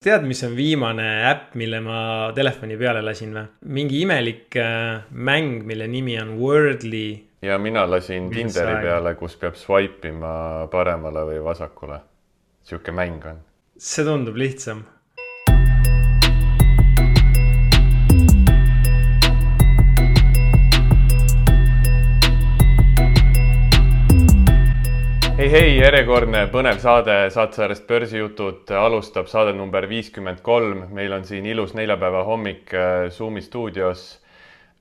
tead, mis on viimane äpp, mille ma telefoni peale lasin või? mingi imelik äh, mäng, mille nimi on Wordly. ja mina lasin Tinderi peale, kus peab swipe ima paremale või vasakule. sihuke mäng on. see tundub lihtsam hei, hei, järjekordne põnev saade Saatsaarest börsijutud alustab saade number viiskümmend kolm. meil on siin ilus neljapäeva hommik äh, Zoomi stuudios.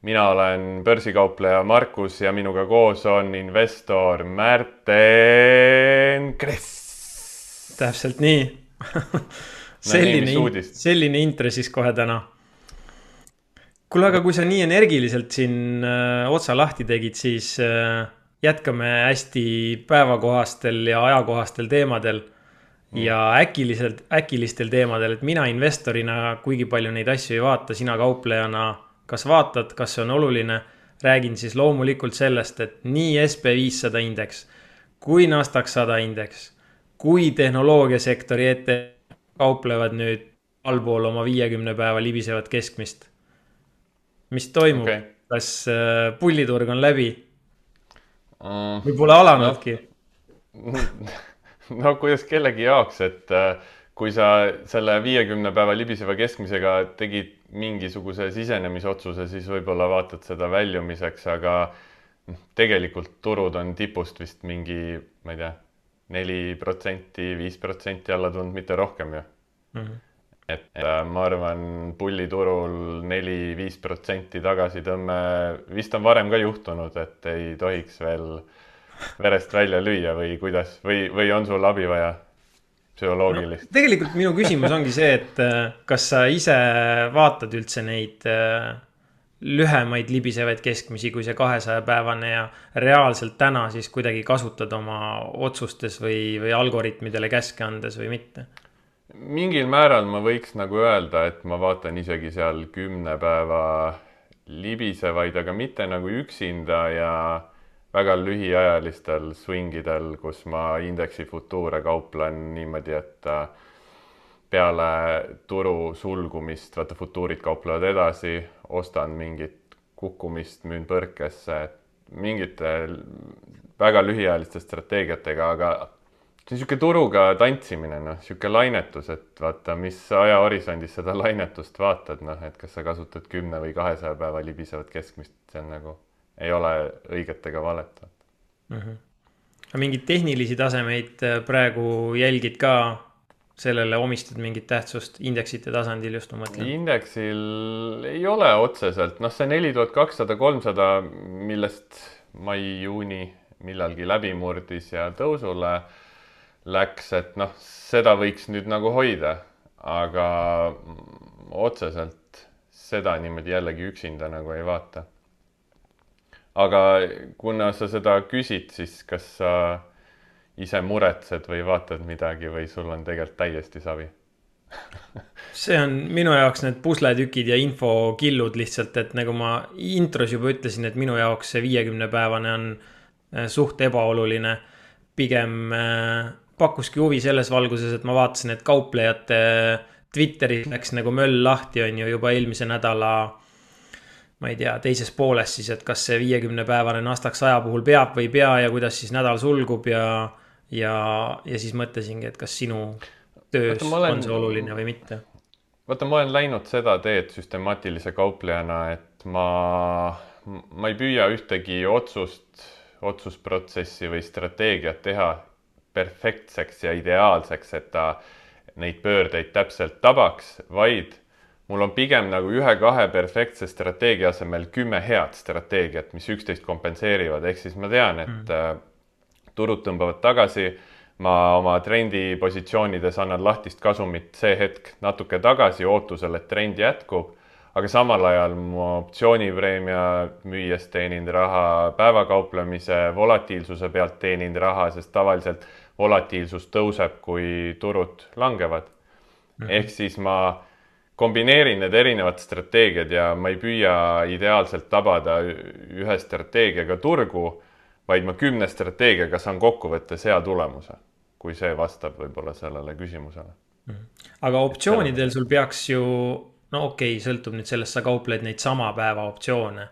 mina olen börsikaupleja Markus ja minuga koos on investor Märten Kress. täpselt nii selline, selline intro siis kohe täna. kuule, aga kui sa nii energiliselt siin öö, äh, otsa lahti tegid, siis öö, äh, jätkame hästi päevakohastel ja ajakohastel teemadel mm. ja äkiliselt, äkilistel teemadel, et mina investorina kuigi palju neid asju ei vaata, sina kauplejana kas vaatad, kas see on oluline. räägin siis loomulikult sellest, et nii SB viissada indeks kui Nasdaq sada indeks kui tehnoloogiasektori ette kauplevad nüüd allpool oma viiekümne päeva libisevat keskmist. mis toimub okay., kas äh, pulliturg on läbi mm,. või pole alanudki no, no kuidas kellegi jaoks, et äh, kui sa selle viiekümne päeva libiseva keskmisega tegid mingisuguse sisenemisotsuse, siis võib-olla vaatad seda väljumiseks, aga tegelikult turud on tipust vist mingi, ma ei tea, neli protsenti, viis protsenti alla tulnud, mitte rohkem ju mm. -hmm et äh, ma arvan, pulliturul neli-viis protsenti tagasitõmme vist on varem ka juhtunud, et ei tohiks veel verest välja lüüa või kuidas või, või on sul abi vaja? psühholoogilist no,? tegelikult minu küsimus ongi see, et äh, kas sa ise vaatad üldse neid äh, lühemaid libisevaid keskmisi kui see kahesaja päevane ja reaalselt täna siis kuidagi kasutad oma otsustes või, või algoritmidele käske andes või mitte? Mingil määral ma võiks nagu öelda, et ma vaatan isegi seal kümne päeva libisevaid, aga mitte nagu üksinda ja väga lühiajalistel swingidel, kus ma indeksi futuure kauplen niimoodi, et äh, peale turu sulgumist, vaata futuurid kauplevad edasi, ostan mingit kukkumist, müün põrkesse, mingite väga lühiajaliste strateegiatega, aga see on niisugune turuga tantsimine, noh, niisugune lainetus, et vaata, mis ajahorisondis seda lainetust vaatad, noh, et kas sa kasutad kümne või kahesaja päeva libisevat keskmist, see on nagu, ei ole õiget ega valet mm. -hmm. aga mingeid tehnilisi tasemeid äh, praegu jälgid ka, sellele omistad mingit tähtsust indeksite tasandil just ma mõtlen? indeksil ei ole otseselt, noh, see neli tuhat kakssada, kolmsada, millest mai-juuni millalgi läbi murdis ja tõusule läks, et noh, seda võiks nüüd nagu hoida, aga otseselt seda niimoodi jällegi üksinda nagu ei vaata. aga kuna sa seda küsid, siis kas sa ise muretsed või vaatad midagi või sul on tegelikult täiesti savi see on minu jaoks need pusletükid ja infokillud lihtsalt, et nagu ma intros juba ütlesin, et minu jaoks see viiekümne päevane on äh, suht ebaoluline. pigem äh, pakkuski huvi selles valguses, et ma vaatasin, et kauplejate Twitteris läks nagu möll lahti, on ju, juba eelmise nädala ma ei tea, teises pooles siis, et kas see viiekümne päevane Nasdaq saja puhul peab või ei pea ja kuidas siis nädal sulgub ja, ja, ja siis mõtlesingi, et kas sinu töös vaata, olen, on see oluline või mitte. vaata, ma olen läinud seda teed süstemaatilise kauplejana, et ma, ma ei püüa ühtegi otsust, otsusprotsessi või strateegiat teha perfektseks ja ideaalseks, et ta neid pöördeid täpselt tabaks, vaid mul on pigem nagu ühe-kahe perfektse strateegia asemel kümme head strateegiat, mis üksteist kompenseerivad, ehk siis ma tean, et mm. turud tõmbavad tagasi, ma oma trendipositsioonides annan lahtist kasumit see hetk natuke tagasi ootusel, et trend jätkub, aga samal ajal mu optsioonipreemia müües teenin raha, päevakauplemise volatiilsuse pealt teenin raha, sest tavaliselt volatiilsus tõuseb, kui turud langevad mm. -hmm. ehk siis ma kombineerin need erinevad strateegiad ja ma ei püüa ideaalselt tabada ühe strateegiaga turgu, vaid ma kümne strateegiaga saan kokkuvõttes hea tulemuse, kui see vastab võib-olla sellele küsimusele aga optsioonidel sul peaks ju, no okei okay,, sõltub nüüd sellest, sa kaupled neid sama päeva optsioone.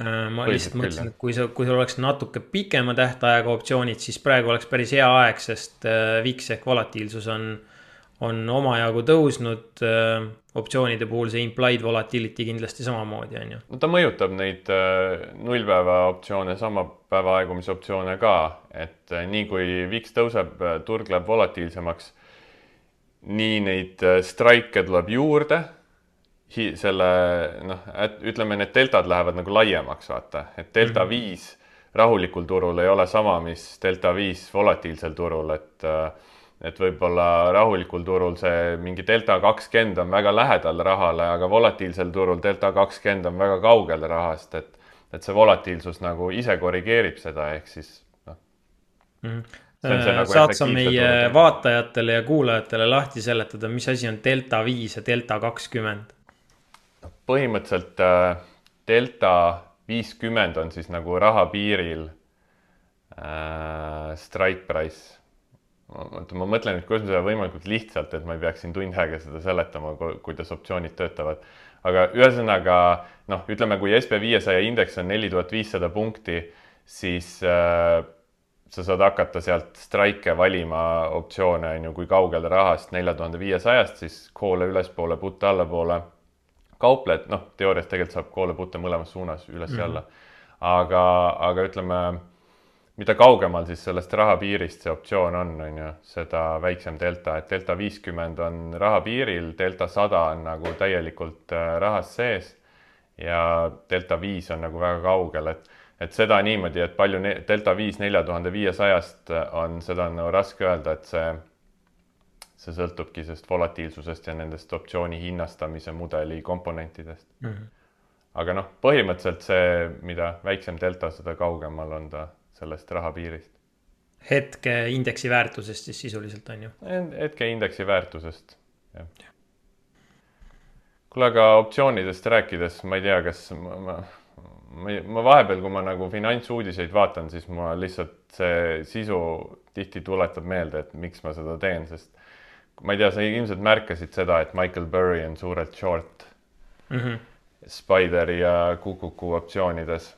Äh, ma lihtsalt mõtlesin, et kui sa, kui sul oleks natuke pikema tähtajaga optsioonid, siis praegu oleks päris hea aeg, sest äh, VIX ehk volatiilsus on, on omajagu tõusnud. Äh, optsioonide puhul see implied volatility kindlasti samamoodi on ju. no ta mõjutab neid nullpäeva optsioone, sama päeva aegumisoptsioone ka, et nii kui VIX tõuseb, turg läheb volatiilsemaks nii neid strike tuleb juurde. Selle noh, ütleme, need deltad lähevad nagu laiemaks, vaata, et delta mhm. viis mm -hmm. rahulikul turul ei ole sama, mis delta viis volatiilsel turul, et äh, et võib-olla rahulikul turul see mingi delta kakskümmend on väga lähedal rahale, aga volatiilsel turul delta kakskümmend on väga kaugel rahast, et et see volatiilsus nagu ise korrigeerib seda, ehk siis noh mm. -hmm Nagu saad sa meie vaatajatele ja kuulajatele lahti seletada, mis asi on delta viis ja delta kakskümmend? Põhimõtteliselt äh, delta viiskümmend on siis nagu raha piiril äh, strike price. oota, ma mõtlen nüüd, kuidas ma seda võimalikult lihtsalt, et ma ei peaks siin tund aega seda seletama, kuidas optsioonid töötavad. aga ühesõnaga noh, ütleme, kui SB viiesaja indeks on neli tuhat viissada punkti, siis äh, sa saad hakata sealt strike valima optsioone, on ju, kui kaugel rahast nelja tuhande viiesajast, siis call'e ülespoole, put'e allapoole kaupled, noh, teoorias tegelikult saab call'e put'e mõlemas suunas üles ja mm -hmm. aga, aga ütleme, mida kaugemal siis sellest raha piirist see optsioon on, on ju, seda väiksem delta, et delta viiskümmend on raha piiril, delta sada on nagu täielikult äh, rahas sees ja delta viis on nagu väga kaugel, et et seda niimoodi, et palju delta viis nelja tuhande viiesajast on, seda on nagu raske öelda, et see, see sõltubki sellest volatiilsusest ja nendest optsiooni hinnastamise mudeli komponentidest mm. -hmm. aga noh, põhimõtteliselt see, mida väiksem delta, seda kaugemal on ta sellest raha piirist. hetke indeksi väärtusest siis sisuliselt on ju? hetke indeksi väärtusest, jah kuule, aga optsioonidest rääkides, ma ei tea, kas ma, ma ma, ma vahepeal, kui ma nagu finantsuudiseid vaatan, siis ma lihtsalt see sisu tihti tuletab meelde, et miks ma seda teen, sest ma ei tea, sa ilmselt märkasid seda, et Michael Burry on suurelt short mm -hmm. Spideri ja Kukuku optsioonides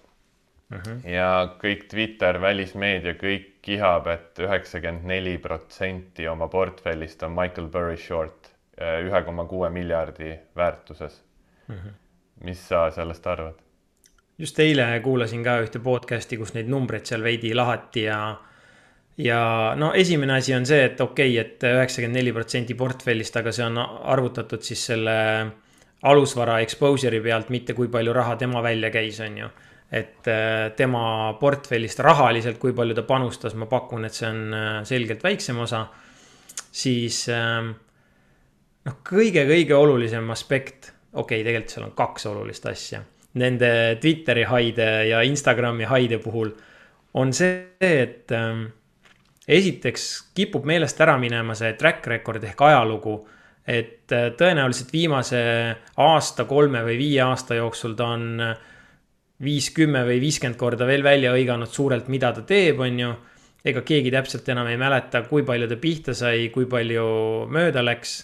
mm. -hmm. ja kõik Twitter, välismeedia, kõik kihab et, et üheksakümmend neli protsenti oma portfellist on Michael Burry short ühe koma kuue miljardi väärtuses mm. -hmm. mis sa sellest arvad? just eile kuulasin ka ühte podcast'i, kus neid numbreid seal veidi lahati ja ja no esimene asi on see, et okei okay, et üheksakümmend neli protsenti portfellist, aga see on arvutatud siis selle alusvara exposure'i pealt, mitte kui palju raha tema välja käis, on ju. et äh, tema portfellist rahaliselt, kui palju ta panustas, ma pakun, et see on äh, selgelt väiksem osa. siis ähm, noh, kõige-kõige olulisem aspekt, okei okay,, tegelikult seal on kaks olulist asja nende Twitteri haide ja Instagrami haide puhul on see, et ähm, esiteks kipub meelest ära minema see track record ehk ajalugu. et äh, tõenäoliselt viimase aasta, kolme või viie aasta jooksul ta on äh, viis, kümme või viiskümmend korda veel välja hõiganud suurelt, mida ta teeb, on ju. ega keegi täpselt enam ei mäleta, kui palju ta pihta sai, kui palju mööda läks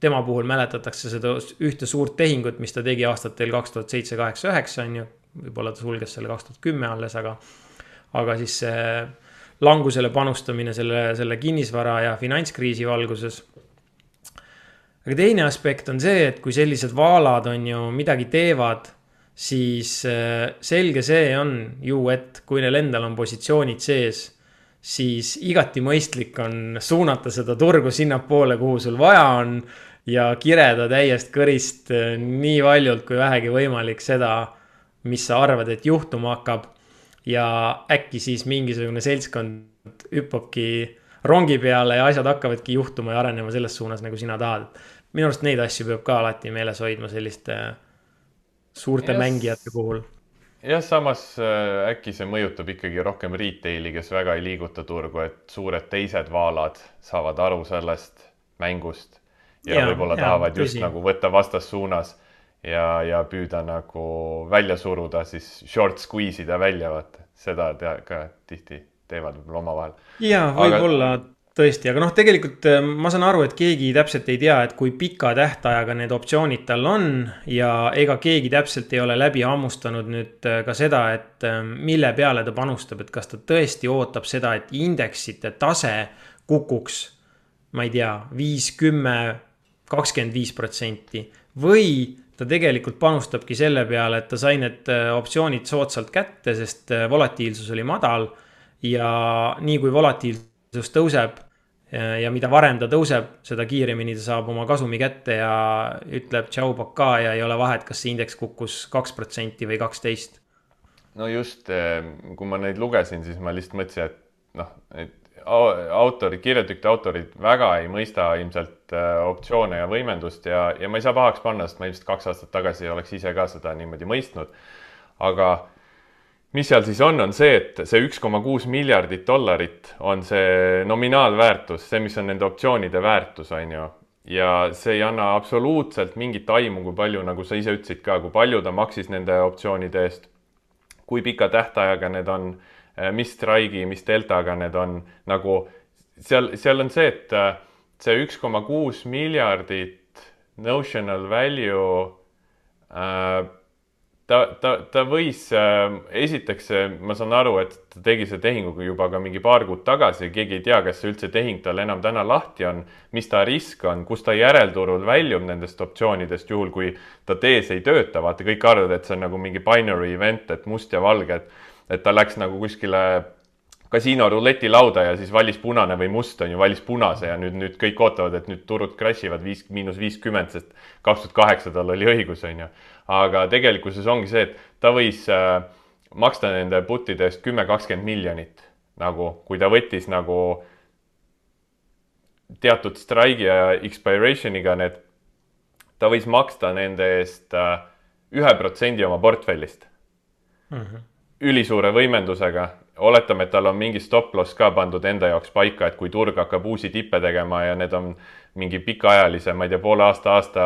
tema puhul mäletatakse seda ühte suurt tehingut, mis ta tegi aastatel kaks tuhat seitse, kaheksa, üheksa on ju. võib-olla ta sulges selle kaks tuhat kümme alles, aga, aga siis see langusele panustamine selle, selle kinnisvara ja finantskriisi valguses. aga teine aspekt on see, et kui sellised vaalad on ju midagi teevad, siis äh, selge see on ju, et kui neil endal on positsioonid sees siis igati mõistlik on suunata seda turgu sinnapoole, kuhu sul vaja on ja kireda täiest kõrist eh, nii valjult kui vähegi võimalik seda, mis sa arvad, et juhtuma hakkab. Ja äkki siis mingisugune seltskond hüppabki rongi peale ja asjad hakkavadki juhtuma ja arenema selles suunas, nagu sina tahad. minu arust neid asju peab ka alati meeles hoidma selliste suurte yes. mängijate puhul jah, samas äh, äkki see mõjutab ikkagi rohkem retail'i, kes väga ei liiguta turgu, et suured teised vaalad saavad aru sellest mängust ja, ja võib-olla tahavad just tõsi. nagu võtta vastassuunas ja, ja püüda nagu välja suruda, siis short squeeze ida välja, vaata, seda tea, ka tihti teevad võib-olla omavahel. ja võib-olla Aga... tõesti, aga noh, tegelikult äh, ma saan aru, et keegi täpselt ei tea, et kui pika tähtajaga need optsioonid tal on ja ega keegi täpselt ei ole läbi hammustanud nüüd äh, ka seda, et äh, mille peale ta panustab, et kas ta tõesti ootab seda, et indeksite tase kukuks, ma ei tea, viis, kümme, kakskümmend viis protsenti või ta tegelikult panustabki selle peale, et ta sai need optsioonid soodsalt kätte, sest volatiilsus oli madal ja nii kui volatiilsus tõuseb ja mida varem ta tõuseb, seda kiiremini ta saab oma kasumi kätte ja ütleb tšau, pakaa ja ei ole vahet, kas see indeks kukkus kaks protsenti või kaksteist. no just, kui ma neid lugesin, siis ma lihtsalt mõtlesin, et noh, et autorid, kirjatükite autorid väga ei mõista ilmselt eh, optsioone ja võimendust ja, ja ma ei saa pahaks panna, sest ma ilmselt kaks aastat tagasi oleks ise ka seda niimoodi mõistnud. aga mis seal siis on, on see, et see üks koma kuus miljardit dollarit on see nominaalväärtus, see, mis on nende optsioonide väärtus, on ju. ja see ei anna absoluutselt mingit aimu, kui palju, nagu sa ise ütlesid ka, kui palju ta maksis nende optsioonide eest. kui pika tähtajaga need on, mis strike'i, mis deltaga need on, nagu seal, seal on see, et see üks koma kuus miljardit notional value äh, ta, ta, ta võis äh,, esiteks ma saan aru, et ta tegi selle tehinguga juba ka mingi paar kuud tagasi, keegi ei tea, kas see üldse tehing tal enam täna lahti on, mis ta risk on, kus ta järelturul väljub nendest optsioonidest, juhul kui ta tees ei tööta, vaata kõik arvavad, et see on nagu mingi binary event, et must ja valge, et et ta läks nagu kuskile kasiino ruletilauda ja siis valis punane või must on ju, valis punase ja nüüd, nüüd kõik ootavad, et nüüd turud crash ivad viis, miinus viiskümmend, sest kaks tuhat kaheksa tal oli õigus, on ju. aga tegelikkuses ongi see, et ta võis äh, maksta nende put'ide eest kümme, kakskümmend miljonit nagu, kui ta võttis nagu teatud strike'i ja expiration'iga need, ta võis maksta nende eest äh, ühe protsendi oma portfellist mm. -hmm. Ülisuure võimendusega oletame, et tal on mingi stop loss ka pandud enda jaoks paika, et kui turg hakkab uusi tippe tegema ja need on mingi pikaajalise, ma ei tea, poole aasta, aasta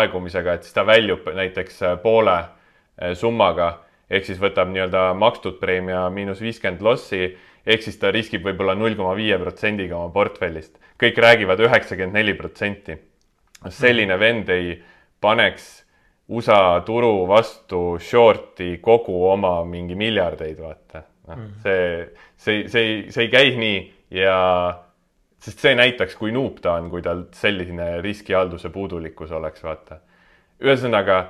aegumisega, et siis ta väljub näiteks poole eh, summaga ehk siis võtab nii-öelda makstud preemia miinus viiskümmend lossi ehk siis ta riskib võib-olla null koma viie protsendiga oma portfellist. kõik räägivad üheksakümmend neli protsenti. selline vend ei paneks USA turu vastu short'i kogu oma mingi miljardeid, vaata noh mm., see, see, see ei, see ei käi nii ja sest see näitaks, kui nuup ta on, kui tal selline riskihalduse puudulikkus oleks, vaata. ühesõnaga,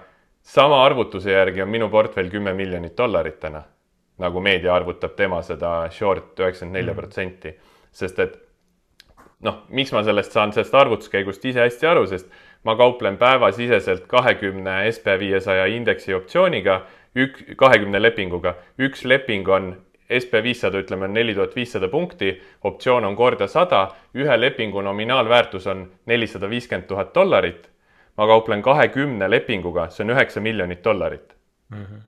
sama arvutuse järgi on minu portfell kümme miljonit dollarit täna, nagu meedia arvutab tema seda short üheksakümmend nelja protsenti, sest et noh, miks ma sellest saan, sellest arvutuskäigust ise hästi aru, sest ma kauplen päevasiseselt kahekümne SB viiesaja indeksi optsiooniga, ük-, kahekümne lepinguga, üks leping on SB viissada, ütleme, on neli tuhat viissada punkti, optsioon on korda sada, ühe lepingu nominaalväärtus on nelisada viiskümmend tuhat dollarit. ma kauplen kahekümne lepinguga, see on üheksa miljonit dollarit mm. -hmm.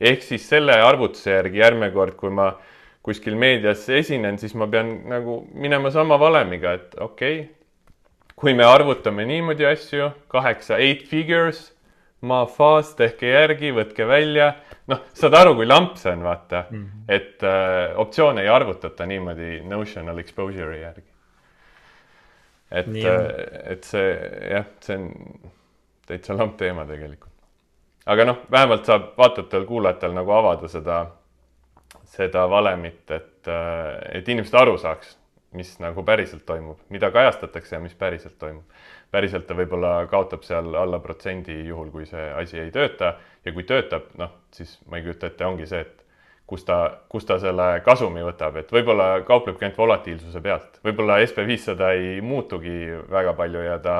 ehk siis selle arvutuse järgi järgmine kord, kui ma kuskil meedias esinen, siis ma pean nagu minema sama valemiga, et okei okay,, kui me arvutame niimoodi asju, kaheksa, eight figures ma faas, tehke järgi, võtke välja. noh, saad aru, kui lamp see on, vaata mm, -hmm. et äh, optsioone ei arvutata niimoodi notional exposure'i järgi. et, äh, et see jah, see on täitsa lamp teema tegelikult. aga noh, vähemalt saab vaatajatel-kuulajatel nagu avada seda, seda valemit, et, äh, et inimesed aru saaks, mis nagu päriselt toimub, mida kajastatakse ja mis päriselt toimub päriselt ta võib-olla kaotab seal alla protsendi, juhul kui see asi ei tööta ja kui töötab, noh, siis ma ei kujuta ette, ongi see, et kus ta, kus ta selle kasumi võtab, et võib-olla kauplebki ainult volatiilsuse pealt, võib-olla SB viissada ei muutugi väga palju ja ta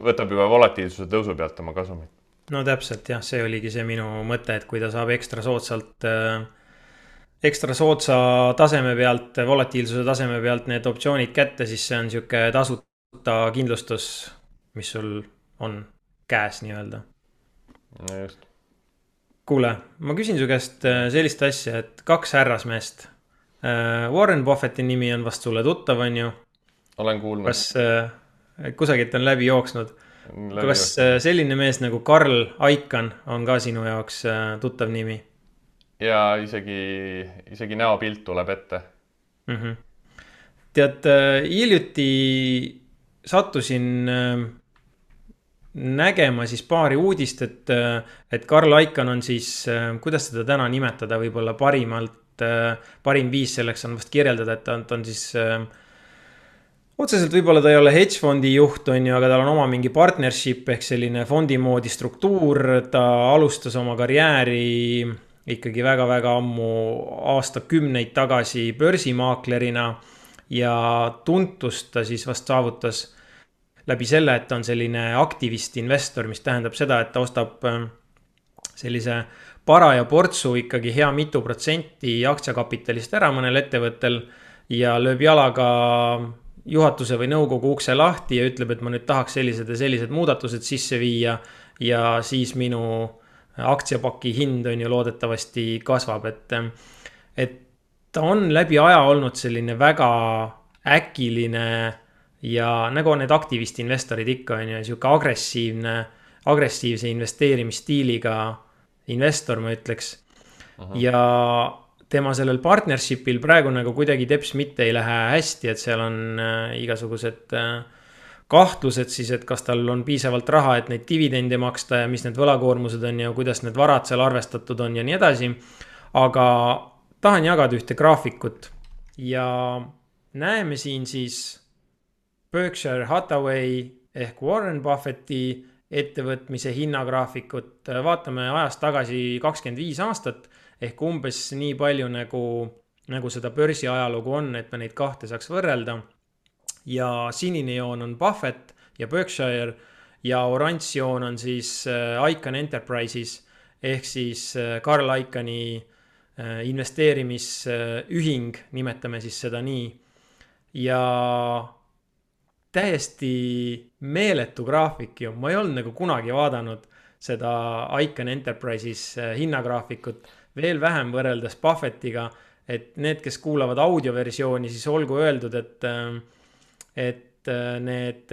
võtab juba volatiilsuse tõusu pealt oma kasumit. no täpselt jah, see oligi see minu mõte, et kui ta saab ekstra soodsalt äh, ekstra soodsa taseme pealt, volatiilsuse taseme pealt need optsioonid kätte, siis see on niisugune tasuta ta kindlustus, mis sul on käes nii-öelda. no just. kuule, ma küsin su käest äh, sellist asja, et kaks härrasmeest. Äh, Warren Buffetti nimi on vast sulle tuttav, on ju? olen kuulnud. kas äh, kusagilt on läbi jooksnud? kas selline mees nagu Carl Icahn on ka sinu jaoks tuttav nimi? Ja isegi, isegi näopilt tuleb ette mm. -hmm tead, hiljuti sattusin nägema siis paari uudist, et, et Karl Aikan on siis, kuidas seda täna nimetada, võib-olla parimalt, parim viis selleks on vast kirjeldada, et ta on, ta on siis otseselt võib-olla ta ei ole hedge fondi juht, on ju, aga tal on oma mingi partnership ehk selline fondi moodi struktuur. ta alustas oma karjääri ikkagi väga-väga ammu, aastakümneid tagasi börsimaaklerina ja tuntust ta siis vast saavutas läbi selle, et ta on selline aktivist investor, mis tähendab seda, et ta ostab ähm, sellise paraja portsu ikkagi hea mitu protsenti aktsiakapitalist ära mõnel ettevõttel ja lööb jalaga juhatuse või nõukogu ukse lahti ja ütleb, et ma nüüd tahaks sellised ja sellised muudatused sisse viia ja siis minu aktsiapaki hind on ju loodetavasti kasvab, et, et ta on läbi aja olnud selline väga äkiline ja nagu need aktivistinvestorid ikka on ju, sihuke agressiivne, agressiivse investeerimisstiiliga investor, ma ütleks. ja tema sellel partnership'il praegu nagu kuidagi teps mitte ei lähe hästi, et seal on äh, igasugused äh, kahtlused siis, et kas tal on piisavalt raha, et neid dividende maksta ja mis need võlakoormused on ja kuidas need varad seal arvestatud on ja nii edasi. aga tahan jagada ühte graafikut ja näeme siin siis Berkshire Hathaway ehk Warren Buffetti ettevõtmise hinnagraafikut, vaatame ajas tagasi kakskümmend viis aastat ehk umbes nii palju nagu, nagu seda börsi ajalugu on, et me neid kahte saaks võrrelda. Ja sinine joon on Buffett ja Berkshire ja oranž joon on siis äh, Icahn Enterprises ehk siis äh, Carl Icahni äh, investeerimisühing, nimetame siis seda nii. ja täiesti meeletu graafik ju, ma ei olnud nagu kunagi vaadanud seda Icon Enterprises äh, hinnagraafikut, veel vähem võrreldes Buffettiga. et need, kes kuulavad audioversiooni, siis olgu öeldud, et, äh, et äh, need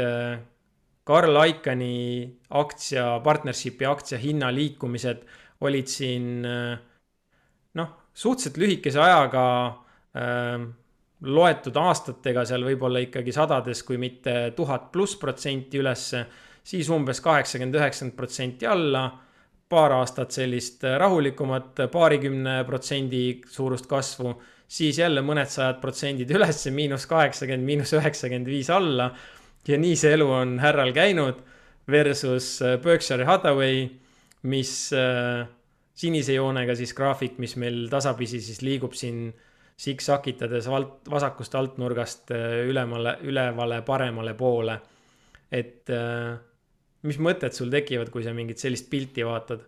Carl Iconi aktsia, partnership'i aktsia hinna liikumised olid siin noh, suhteliselt lühikese ajaga loetud aastatega seal võib-olla ikkagi sadades, kui mitte tuhat pluss protsenti ülesse, siis umbes kaheksakümmend, üheksakümmend protsenti alla. paar aastat sellist rahulikumat paarikümne protsendi suurust kasvu, siis jälle mõned sajad protsendid ülesse, miinus kaheksakümmend, miinus üheksakümmend viis alla. ja nii see elu on härral käinud versus Berkshire Hathaway, mis äh, sinise joonega siis graafik, mis meil tasapisi siis liigub siin siksakitades alt, vasakust altnurgast äh, ülemale, ülevale paremale poole. et äh, mis mõtted sul tekivad, kui sa mingit sellist pilti vaatad?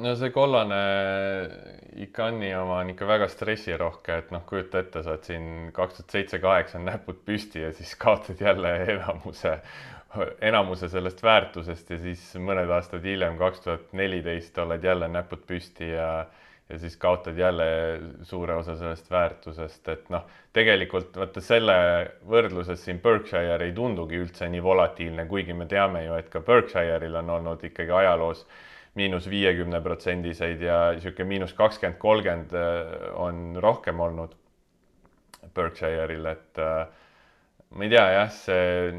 No see kollane Icani oma on ikka väga stressirohke, et noh, kujuta ette, sa oled siin kaks tuhat seitse, kaheksa näpud püsti ja siis kaotad jälle enamuse, enamuse sellest väärtusest ja siis mõned aastad hiljem, kaks tuhat neliteist, oled jälle näpud püsti ja ja siis kaotad jälle suure osa sellest väärtusest, et noh, tegelikult vaata selle võrdluses siin Berkshire ei tundugi üldse nii volatiilne, kuigi me teame ju, et ka Berkshire'il on olnud ikkagi ajaloos miinus viiekümne protsendiseid ja niisugune miinus kakskümmend, kolmkümmend äh, on rohkem olnud Berkshire'il, et äh, ma ei tea jah, see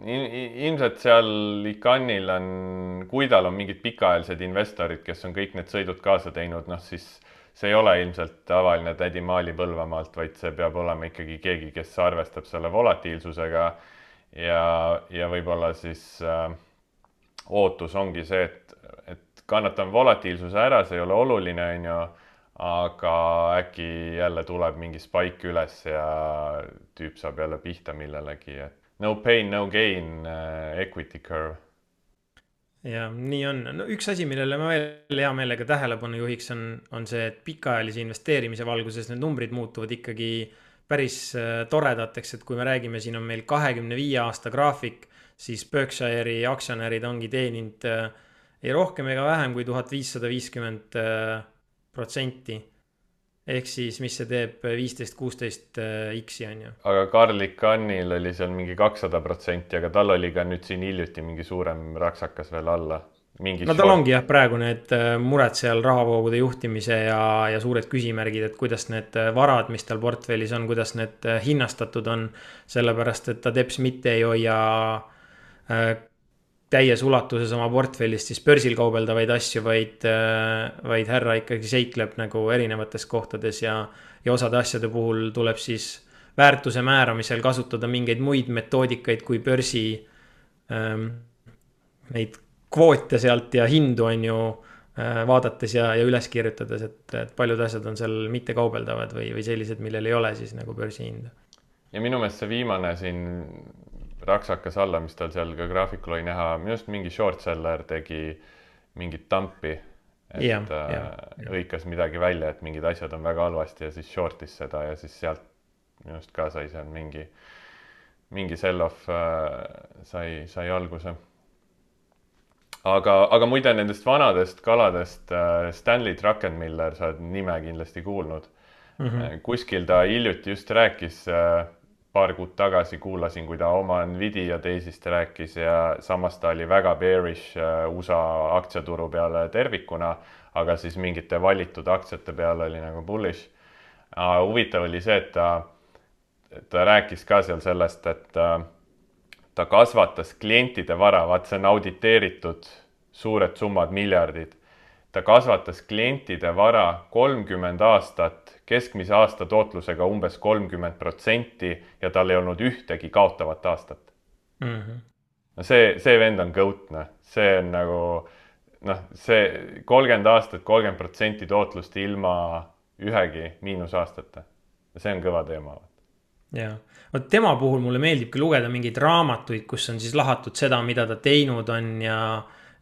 ilmselt seal Icanil on, kui tal on mingid pikaajalised investorid, kes on kõik need sõidud kaasa teinud, noh siis see ei ole ilmselt tavaline tädi Maali Põlvamaalt, vaid see peab olema ikkagi keegi, kes arvestab selle volatiilsusega ja, ja võib-olla siis äh, ootus ongi see, et, et kannatan volatiilsuse ära, see ei ole oluline, on ju aga äkki jälle tuleb mingi spike üles ja tüüp saab jälle pihta millelegi, et no pain, no gain uh, equity curve. ja nii on, no üks asi, millele ma veel hea meelega tähelepanu juhiks, on, on see, et pikaajalise investeerimise valguses need numbrid muutuvad ikkagi päris uh, toredateks, et kui me räägime, siin on meil kahekümne viie aasta graafik, siis Berkshire'i aktsionärid ongi teeninud uh, ei rohkem ega vähem kui tuhat viissada viiskümmend protsenti. ehk siis, mis see teeb, viisteist, kuusteist äh, X-i on ju. aga Carl Icahnil oli seal mingi kakssada protsenti, aga tal oli ka nüüd siin hiljuti mingi suurem raksakas veel alla. mingi. no tal short... ongi jah, praegu need äh, mured seal rahavoogude juhtimise ja, ja suured küsimärgid, et kuidas need äh, varad, mis tal portfellis on, kuidas need äh, hinnastatud on. sellepärast, et ta teps mitte ei hoia äh, täies ulatuses oma portfellist siis börsil kaubeldavaid asju, vaid äh,, vaid härra ikkagi seikleb nagu erinevates kohtades ja, ja osade asjade puhul tuleb siis väärtuse määramisel kasutada mingeid muid metoodikaid kui börsi ähm, neid kvoote sealt ja hindu on ju äh, vaadates ja, ja üles kirjutades, et, et paljud asjad on seal mittekaubeldavad või, või sellised, millel ei ole siis nagu börsihinda. ja minu meelest see viimane siin raksakas alla, mis tal seal ka graafikul oli näha, minu arust mingi short seller tegi mingit tampi. et ja, äh, ja, ja. hõikas midagi välja, et mingid asjad on väga halvasti ja siis short'is seda ja siis sealt minu arust ka sai seal mingi, mingi sell-off äh, sai, sai alguse aga, aga muide nendest vanadest kaladest äh, Stanley Druckenmiller, sa oled nime kindlasti kuulnud mm. -hmm. kuskil ta hiljuti just rääkis, äh, paar kuud tagasi kuulasin, kui ta oma Nvidia teisist rääkis ja samas ta oli väga bearish USA aktsiaturu peale tervikuna, aga siis mingite valitud aktsiate peale oli nagu bullish. huvitav oli see, et ta, ta rääkis ka seal sellest, et ta kasvatas klientide vara, vaat see on auditeeritud suured summad, miljardid. ta kasvatas klientide vara kolmkümmend aastat, keskmise aasta tootlusega umbes kolmkümmend protsenti ja tal ei olnud ühtegi kaotavat aastat mm. -hmm. no see, see vend on goat, noh, see on nagu noh, see kolmkümmend aastat, kolmkümmend protsenti tootlust ilma ühegi miinusaastata. see on kõva teema. jah vot tema puhul mulle meeldibki lugeda mingeid raamatuid, kus on siis lahatud seda, mida ta teinud on ja,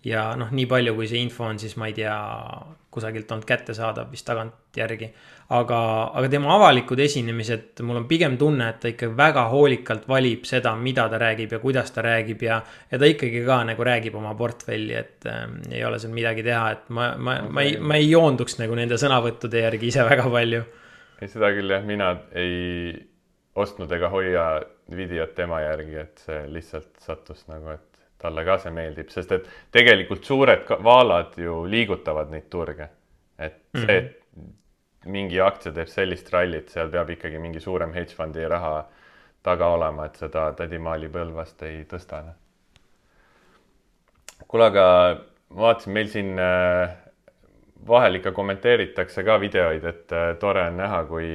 ja noh, nii palju, kui see info on, siis ma ei tea, kusagilt olnud kättesaadav vist tagantjärgi. aga, aga tema avalikud esinemised, mul on pigem tunne, et ta ikka väga hoolikalt valib seda, mida ta räägib ja kuidas ta räägib ja, ja ta ikkagi ka nagu räägib oma portfelli, et äh, ei ole seal midagi teha, et ma, ma okay., ma ei, ma ei joonduks nagu nende sõnavõttude järgi ise väga palju. ei, seda küll jah, mina ei ostnud ega hoia videot tema järgi, et see lihtsalt sattus nagu, et talle ka see meeldib, sest et tegelikult suured vaalad ju liigutavad neid turge. et see, mhm. et mingi aktsia teeb sellist rallit, seal peab ikkagi mingi suurem hedge fondi raha taga olema, et seda tädimaali Põlvast ei tõsta. Kuule, aga ma vaatasin, meil siin äh, vahel ikka kommenteeritakse ka videoid, et äh, tore on näha, kui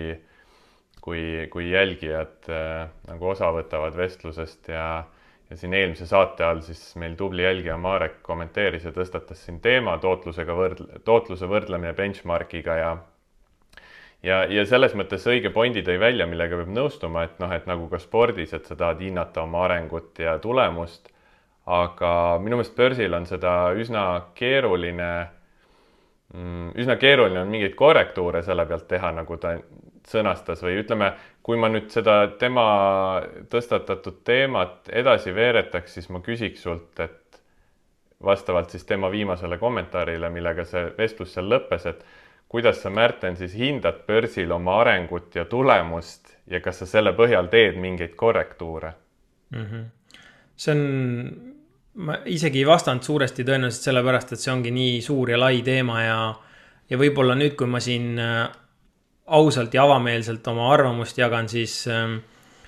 kui, kui jälgijad äh, nagu osa võtavad vestlusest ja, ja siin eelmise saate all siis meil tubli jälgija Marek kommenteeris ja tõstatas siin teema tootlusega võrdle, tootluse võrdlemine benchmarkiga ja ja, ja selles mõttes õige pointi tõi välja, millega peab nõustuma, et noh, et nagu ka spordis, et sa tahad hinnata oma arengut ja tulemust. aga minu meelest börsil on seda üsna keeruline, mm, üsna keeruline on mingeid korrektuure selle pealt teha, nagu ta sõnastas või ütleme, kui ma nüüd seda tema tõstatatud teemat edasi veeretaks, siis ma küsiks sult, et vastavalt siis tema viimasele kommentaarile, millega see vestlus seal lõppes, et kuidas sa, Märten, siis hindad börsil oma arengut ja tulemust ja kas sa selle põhjal teed mingeid korrektuure mm? -hmm. see on, ma isegi ei vastanud suuresti tõenäoliselt sellepärast, et see ongi nii suur ja lai teema ja ja võib-olla nüüd, kui ma siin äh, ausalt ja avameelselt oma arvamust jagan, siis, ähm,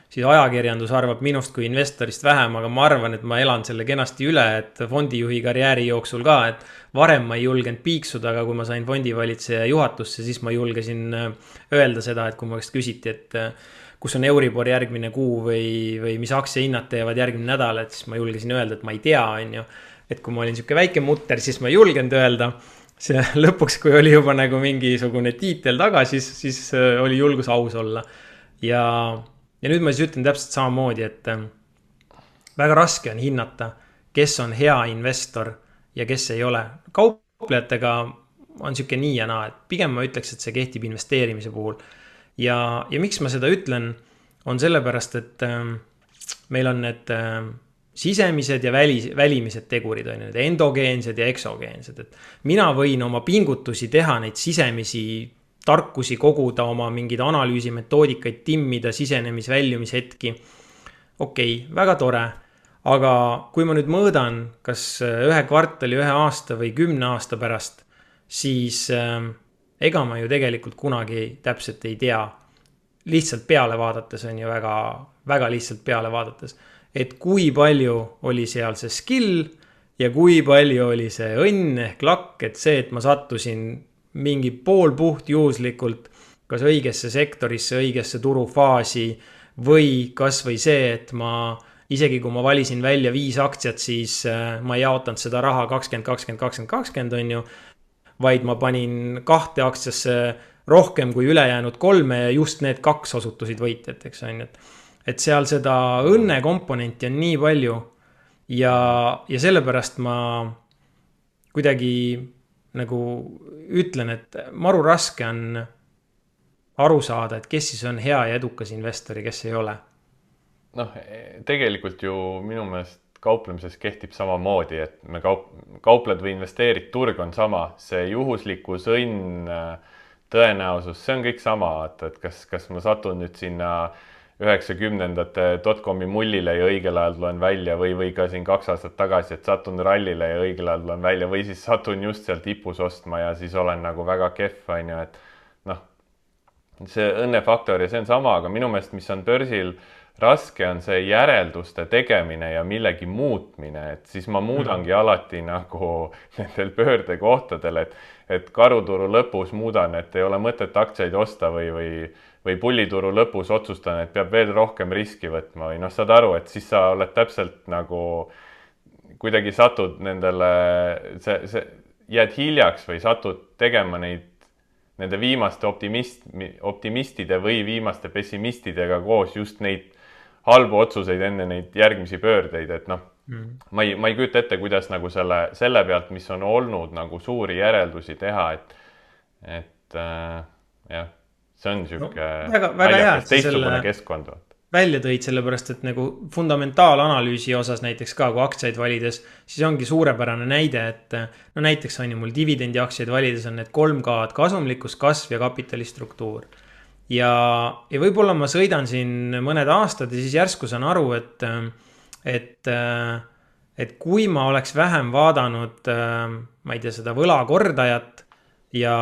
siis ajakirjandus arvab minust kui investorist vähem, aga ma arvan, et ma elan selle kenasti üle, et fondijuhi karjääri jooksul ka, et varem ma ei julgenud piiksuda, aga kui ma sain fondivalitseja juhatusse, siis ma julgesin äh, öelda seda, et kui mu käest küsiti, et äh, kus on Euribor järgmine kuu või, või mis aktsiahinnad teevad järgmine nädal, et siis ma julgesin öelda, et ma ei tea, on ju. et kui ma olin sihuke väike mutter, siis ma ei julgenud öelda see lõpuks, kui oli juba nagu mingisugune tiitel taga, siis, siis äh, oli julgus aus olla. ja, ja nüüd ma siis ütlen täpselt samamoodi, et äh, väga raske on hinnata, kes on hea investor ja kes ei ole. kauplejatega on sihuke nii ja naa, et pigem ma ütleks, et see kehtib investeerimise puhul. ja, ja miks ma seda ütlen, on sellepärast, et äh, meil on need sisemised ja välis, välimised tegurid on ju, need endogeensed ja eksogeensed, et. mina võin oma pingutusi teha, neid sisemisi tarkusi koguda, oma mingeid analüüsimetoodikaid timmida, sisenemis-väljumishetki. okei okay,, väga tore, aga kui ma nüüd mõõdan, kas ühe kvartali, ühe aasta või kümne aasta pärast, siis äh, ega ma ju tegelikult kunagi täpselt ei tea. lihtsalt peale vaadates on ju väga, väga lihtsalt peale vaadates, et kui palju oli seal see skill ja kui palju oli see õnn ehk lakk, et see, et ma sattusin mingi poolpuhtjuhuslikult kas õigesse sektorisse, õigesse turufaasi või kasvõi see, et ma isegi kui ma valisin välja viis aktsiat, siis äh, ma ei jaotanud seda raha kakskümmend, kakskümmend, kakskümmend, kakskümmend on ju. vaid ma panin kahte aktsiasse rohkem kui ülejäänud kolme ja just need kaks osutusid võitjateks on ju, et. Et seal seda õnnekomponenti on nii palju ja, ja sellepärast ma kuidagi nagu ütlen, et maru raske on aru saada, et kes siis on hea ja edukas investor ja kes ei ole? noh, tegelikult ju minu meelest kauplemises kehtib samamoodi, et me kaup-, kaupled või investeerid, turg on sama, see juhuslikkus, õnn, tõenäosus, see on kõik sama, vaata, et kas, kas ma satun nüüd sinna üheksakümnendate dotcomi mullile ja õigel ajal tulen välja või, või ka siin kaks aastat tagasi, et satun rallile ja õigel ajal tulen välja või siis satun just seal tipus ostma ja siis olen nagu väga kehv, on ju, et see õnnefaktor ja see on sama, aga minu meelest, mis on börsil raske, on see järelduste tegemine ja millegi muutmine, et siis ma muudangi mm. alati nagu nendel pöördekohtadel, et, et karuturu lõpus muudan, et ei ole mõtet aktsiaid osta või, või, või pullituru lõpus otsustan, et peab veel rohkem riski võtma või noh, saad aru, et siis sa oled täpselt nagu kuidagi satud nendele, see, see, jääd hiljaks või satud tegema neid nende viimaste optimist, optimistide või viimaste pessimistidega koos just neid halbu otsuseid enne neid järgmisi pöördeid, et noh mm., ma ei, ma ei kujuta ette, kuidas nagu selle, selle pealt, mis on olnud nagu suuri järeldusi teha, et, et äh, jah, see on niisugune no, teistsugune selle... keskkond välja tõid, sellepärast et nagu fundamentaalanalüüsi osas näiteks ka, kui aktsiaid valides, siis ongi suurepärane näide, et no näiteks on ju mul dividendiaktsiaid valides on need kolm K-d, kasumlikkus, kasv ja kapitali struktuur. ja, ja võib-olla ma sõidan siin mõned aastad ja siis järsku saan aru, et, et, et kui ma oleks vähem vaadanud, ma ei tea, seda võlakordajat ja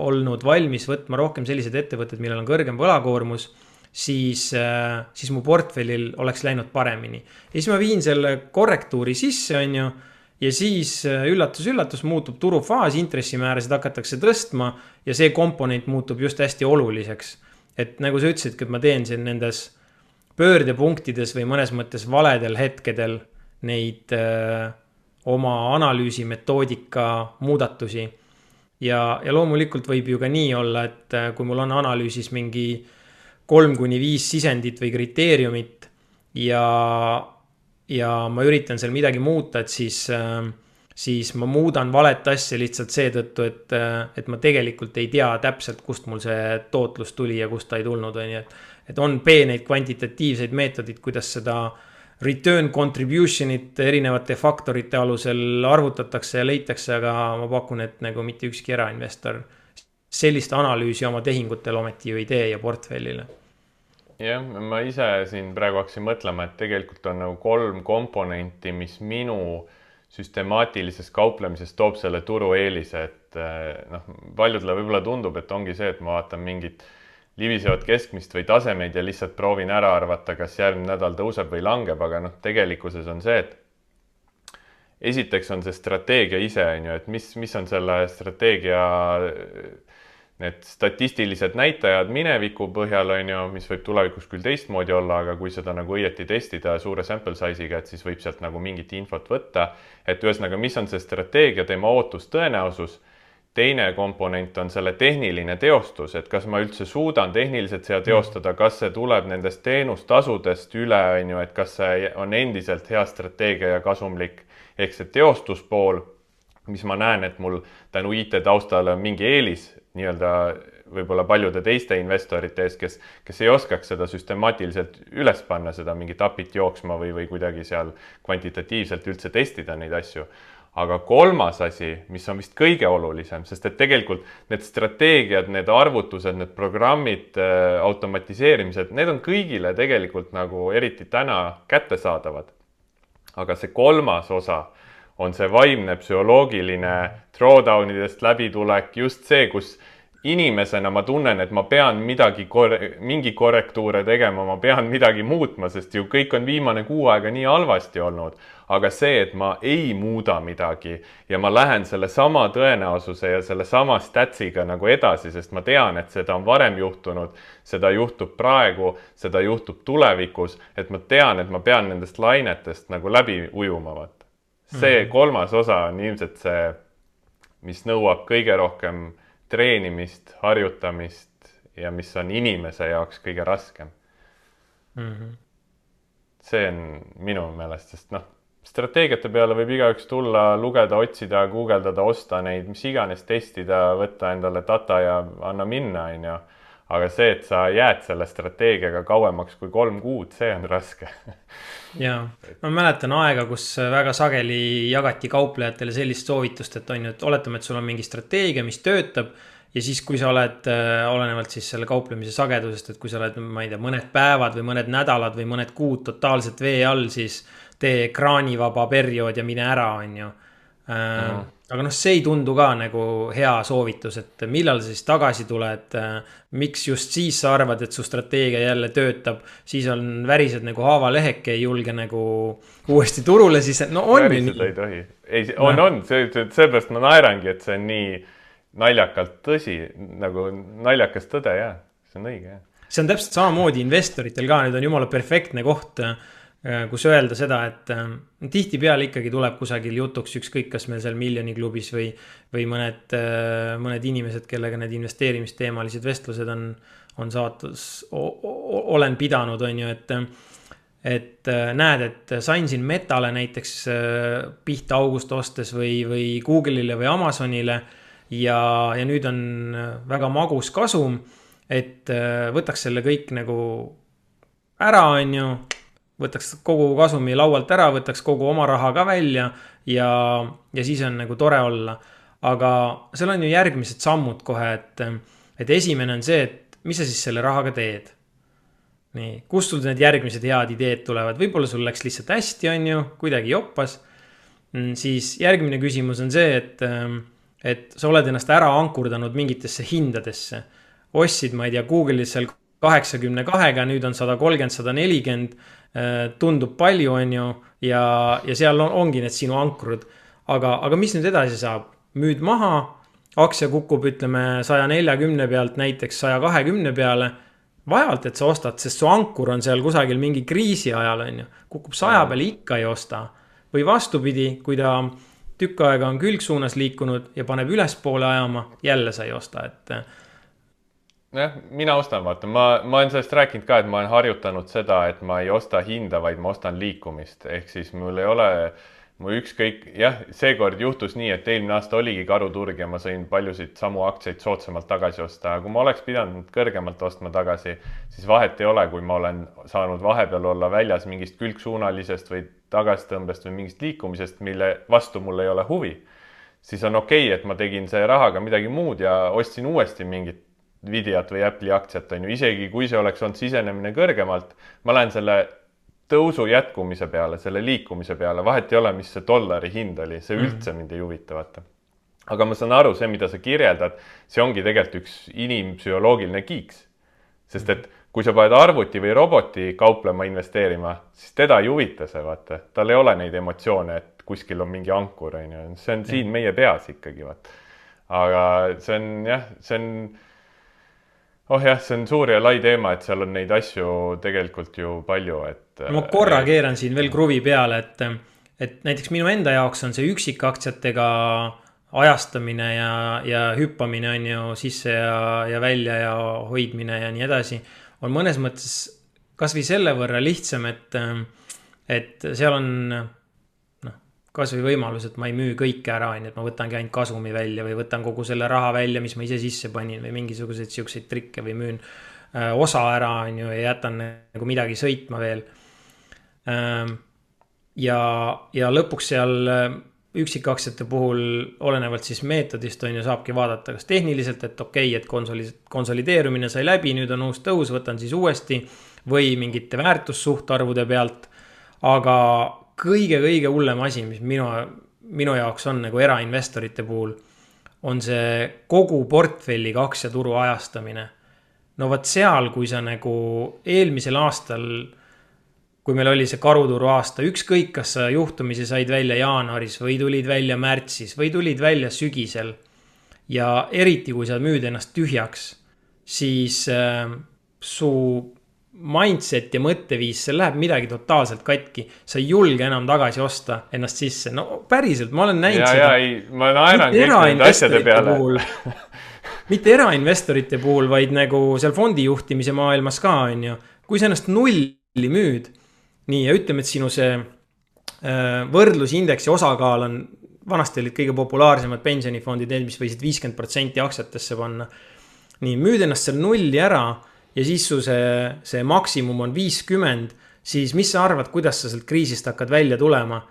olnud valmis võtma rohkem selliseid ettevõtteid, millel on kõrgem võlakoormus siis, äh, siis mu portfellil oleks läinud paremini. ja siis ma viin selle korrektuuri sisse, on ju. ja siis üllatus-üllatus äh, muutub turufaas, intressimäärasid hakatakse tõstma ja see komponent muutub just hästi oluliseks. et nagu sa ütlesidki, et ma teen siin nendes pöördepunktides või mõnes mõttes valedel hetkedel neid öö, äh, oma analüüsimetoodika muudatusi. Ja, ja loomulikult võib ju ka nii olla, et kui mul on analüüsis mingi kolm kuni viis sisendit või kriteeriumit ja, ja ma üritan seal midagi muuta, et siis, siis ma muudan valet asja lihtsalt seetõttu, et, et ma tegelikult ei tea täpselt, kust mul see tootlus tuli ja kust ta ei tulnud, on ju, et. et on peeneid kvantitatiivseid meetodeid, kuidas seda return contribution'it erinevate faktorite alusel arvutatakse ja leitakse, aga ma pakun, et nagu mitte ükski erainvestor sellist analüüsi oma tehingutel ometi ju ei tee ja portfellile. Jah, ma ise siin praegu hakkasin mõtlema, et tegelikult on nagu kolm komponenti, mis minu süstemaatilises kauplemises toob selle turueelise, et eh, noh, paljudele võib-olla tundub, et ongi see, et ma vaatan mingit libisevat keskmist või tasemeid ja lihtsalt proovin ära arvata, kas järgmine nädal tõuseb või langeb, aga noh, tegelikkuses on see, et esiteks on see strateegia ise, on ju, et mis, mis on selle strateegia need statistilised näitajad mineviku põhjal on ju, mis võib tulevikus küll teistmoodi olla, aga kui seda nagu õieti testida suure sample size'iga, et siis võib sealt nagu mingit infot võtta. et ühesõnaga, mis on see strateegia, tema ootus, tõenäosus. Teine komponent on selle tehniline teostus, et kas ma üldse suudan tehniliselt seda teostada, kas see tuleb nendest teenustasudest üle, on ju, et kas see on endiselt hea strateegia ja kasumlik ehk see teostuspool mis ma näen, et mul tänu IT taustale on mingi eelis nii-öelda võib-olla paljude teiste investorite ees, kes, kes ei oskaks seda süstemaatiliselt üles panna, seda mingit API-t jooksma või, või kuidagi seal kvantitatiivselt üldse testida neid asju. Aga kolmas asi, mis on vist kõige olulisem, sest et tegelikult need strateegiad, need arvutused, need programmid, äh, automatiseerimised, need on kõigile tegelikult nagu eriti täna kättesaadavad. Aga see kolmas osa on see vaimne psühholoogiline drawdown idest läbitulek, just see, kus inimesena ma tunnen, et ma pean midagi korre-, mingi korrektuure tegema, ma pean midagi muutma, sest ju kõik on viimane kuu aega nii halvasti olnud. aga see, et ma ei muuda midagi ja ma lähen sellesama tõenäosuse ja sellesama statsiga nagu edasi, sest ma tean, et seda on varem juhtunud, seda juhtub praegu, seda juhtub tulevikus, et ma tean, et ma pean nendest lainetest nagu läbi ujuma, vaata. see -hmm. kolmas osa on ilmselt see, mis nõuab kõige rohkem treenimist, harjutamist ja mis on inimese jaoks kõige raskem mm. -hmm. see on minu meelest, sest noh, strateegiate peale võib igaüks tulla, lugeda, otsida, guugeldada, osta neid, mis iganes, testida, võtta endale data ja anna minna, onju. Aga see, et sa jääd selle strateegiaga kauemaks kui kolm kuud, see on raske. Ja, ma mäletan aega, kus väga sageli jagati kauplejatele sellist soovitust, et on ju, et oletame, et sul on mingi strateegia, mis töötab. ja siis, kui sa oled äh,, olenevalt siis selle kauplemise sagedusest, et kui sa oled, ma ei tea, mõned päevad või mõned nädalad või mõned kuud totaalselt vee all, siis tee ekraanivaba periood ja mine ära, on ju. Mm aga noh, see ei tundu ka nagu hea soovitus, et millal sa siis tagasi tuled. miks just siis sa arvad, et su strateegia jälle töötab, siis on värised nagu haavaleheke, ei julge nagu uuesti turule, siis no on ju nii. ei tohi, ei, on no., on, see, seepärast ma naerangi, et see on nii naljakalt tõsi, nagu naljakas tõde, jah, see on õige, jah. see on täpselt samamoodi investoritel ka, nüüd on jumala perfektne koht Äh, kus öelda seda, et äh, tihtipeale ikkagi tuleb kusagil jutuks ükskõik, kas meil seal miljoni klubis või, või mõned, äh, mõned inimesed, kellega need investeerimisteemalised vestlused on, on saatus, olen pidanud, on ju, et et näed, et sain siin Metale näiteks pihta august ostes või, või Google'ile või Amazonile ja, ja nüüd on väga magus kasum. et võtaks selle kõik nagu ära, on ju võtaks kogu kasumi laualt ära, võtaks kogu oma raha ka välja ja, ja siis on nagu tore olla. aga seal on ju järgmised sammud kohe, et, et esimene on see, et mis sa siis selle rahaga teed. nii, kust sul need järgmised head ideed tulevad, võib-olla sul läks lihtsalt hästi, on ju, kuidagi joppas. Mm, siis järgmine küsimus on see, et, et sa oled ennast ära ankurdanud mingitesse hindadesse. ostsid, ma ei tea, Google'is seal kaheksakümne kahega, nüüd on sada kolmkümmend, sada nelikümmend tundub palju, on ju, ja, ja seal on, ongi need sinu ankrud. aga, aga mis nüüd edasi saab? müüd maha, aktsia kukub, ütleme saja neljakümne pealt näiteks saja kahekümne peale. vaevalt, et sa ostad, sest su ankur on seal kusagil mingi kriisi ajal, on ju. kukub saja peale, ikka ei osta. või vastupidi, kui ta tükk aega on külgsuunas liikunud ja paneb ülespoole ajama, jälle sa ei osta, et jah, mina ostan, vaata, ma, ma olen sellest rääkinud ka, et ma olen harjutanud seda, et ma ei osta hinda, vaid ma ostan liikumist, ehk siis mul ei ole, mu ükskõik, jah, seekord juhtus nii, et eelmine aasta oligi karuturg ja ma sain paljusid samu aktsiaid soodsamalt tagasi osta, aga kui ma oleks pidanud kõrgemalt ostma tagasi, siis vahet ei ole, kui ma olen saanud vahepeal olla väljas mingist külgsuunalisest või tagasitõmbest või mingist liikumisest, mille vastu mul ei ole huvi, siis on okei okay,, et ma tegin see rahaga midagi muud ja ostsin uuesti mingit Nvidiat või Apple'i aktsiat, on ju, isegi kui see oleks olnud sisenemine kõrgemalt, ma lähen selle tõusu jätkumise peale, selle liikumise peale, vahet ei ole, mis see dollari hind oli, see mhm. üldse mind ei huvita, vaata. aga ma saan aru, see, mida sa kirjeldad, see ongi tegelikult üks inimpsühholoogiline kiiks. sest et kui sa paned arvuti või roboti kauplema, investeerima, siis teda ei huvita see, vaata, tal ei ole neid emotsioone, et kuskil on mingi ankur, on ju, see on siin meie peas ikkagi, vaata. aga see on jah, see on oh jah, see on suur ja lai teema, et seal on neid asju tegelikult ju palju, et. ma korra äh, keeran siin veel kruvi peale, et, et näiteks minu enda jaoks on see üksikaktsiatega ajastamine ja, ja hüppamine on ju sisse ja, ja välja ja hoidmine ja nii edasi. on mõnes mõttes kasvõi selle võrra lihtsam, et, et seal on kasvõi võimalus, et ma ei müü kõike ära, on ju, et ma võtangi ainult kasumi välja või võtan kogu selle raha välja, mis ma ise sisse panin või mingisuguseid siukseid trikke või müün äh, osa ära, on ju, ja jätan nagu midagi sõitma veel. Ähm, ja, ja lõpuks seal äh, üksikaktsiate puhul olenevalt siis meetodist on ju, saabki vaadata, kas tehniliselt, et okei okay,, et konsoli, konsolideerumine sai läbi, nüüd on uus tõus, võtan siis uuesti või mingite väärtussuhtarvude pealt. aga kõige-kõige hullem asi, mis minu, minu jaoks on nagu erainvestorite puhul, on see kogu portfelliga aktsiaturu ajastamine. no vot seal, kui sa nagu eelmisel aastal, kui meil oli see karuturu aasta, ükskõik, kas sa juhtumisi said välja jaanuaris või tulid välja märtsis või tulid välja sügisel. ja eriti, kui sa müüd ennast tühjaks, siis äh, su mindset ja mõtteviis, seal läheb midagi totaalselt katki. sa ei julge enam tagasi osta ennast sisse, no päriselt, ma olen näinud ja, seda. ja ei, ma naeran kõik nende asjade peale. mitte erainvestorite puhul, vaid nagu seal fondijuhtimise maailmas ka, on ju. kui sa ennast nulli müüd, nii, ja ütleme, et sinu see äh, võrdlusindeksi osakaal on, vanasti olid kõige populaarsemad pensionifondid, need, mis võisid viiskümmend protsenti aktsiatesse panna. nii, müüd ennast seal nulli ära ja siis su see, see maksimum on viiskümmend, siis mis sa arvad, kuidas sa sealt kriisist hakkad välja tulema?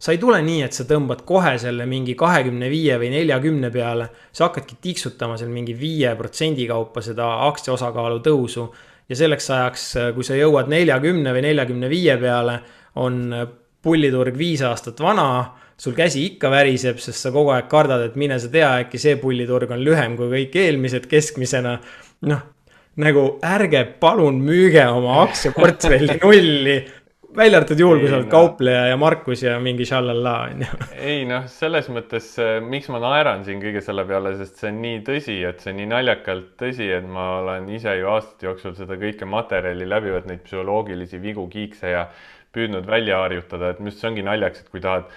sa ei tule nii, et sa tõmbad kohe selle mingi kahekümne viie või neljakümne peale, sa hakkadki tiksutama seal mingi viie protsendi kaupa seda aktsia osakaalu tõusu. ja selleks ajaks, kui sa jõuad neljakümne või neljakümne viie peale, on pulliturg viis aastat vana sul käsi ikka väriseb, sest sa kogu aeg kardad, et mine sa tea, äkki see pulliturg on lühem kui kõik eelmised keskmisena. noh, nagu ärge palun müüge oma aktsiaportfelli nulli. välja arvatud juhul, kui sa oled no. kaupleja ja Markus ja mingi šallallaa on ju. ei noh, selles mõttes, miks ma naeran siin kõige selle peale, sest see on nii tõsi, et see on nii naljakalt tõsi, et ma olen ise ju aastate jooksul seda kõike materjali läbi võtnud, neid psühholoogilisi vigu, kiikse ja püüdnud välja harjutada, et minu arust see ongi naljakas, et kui tahad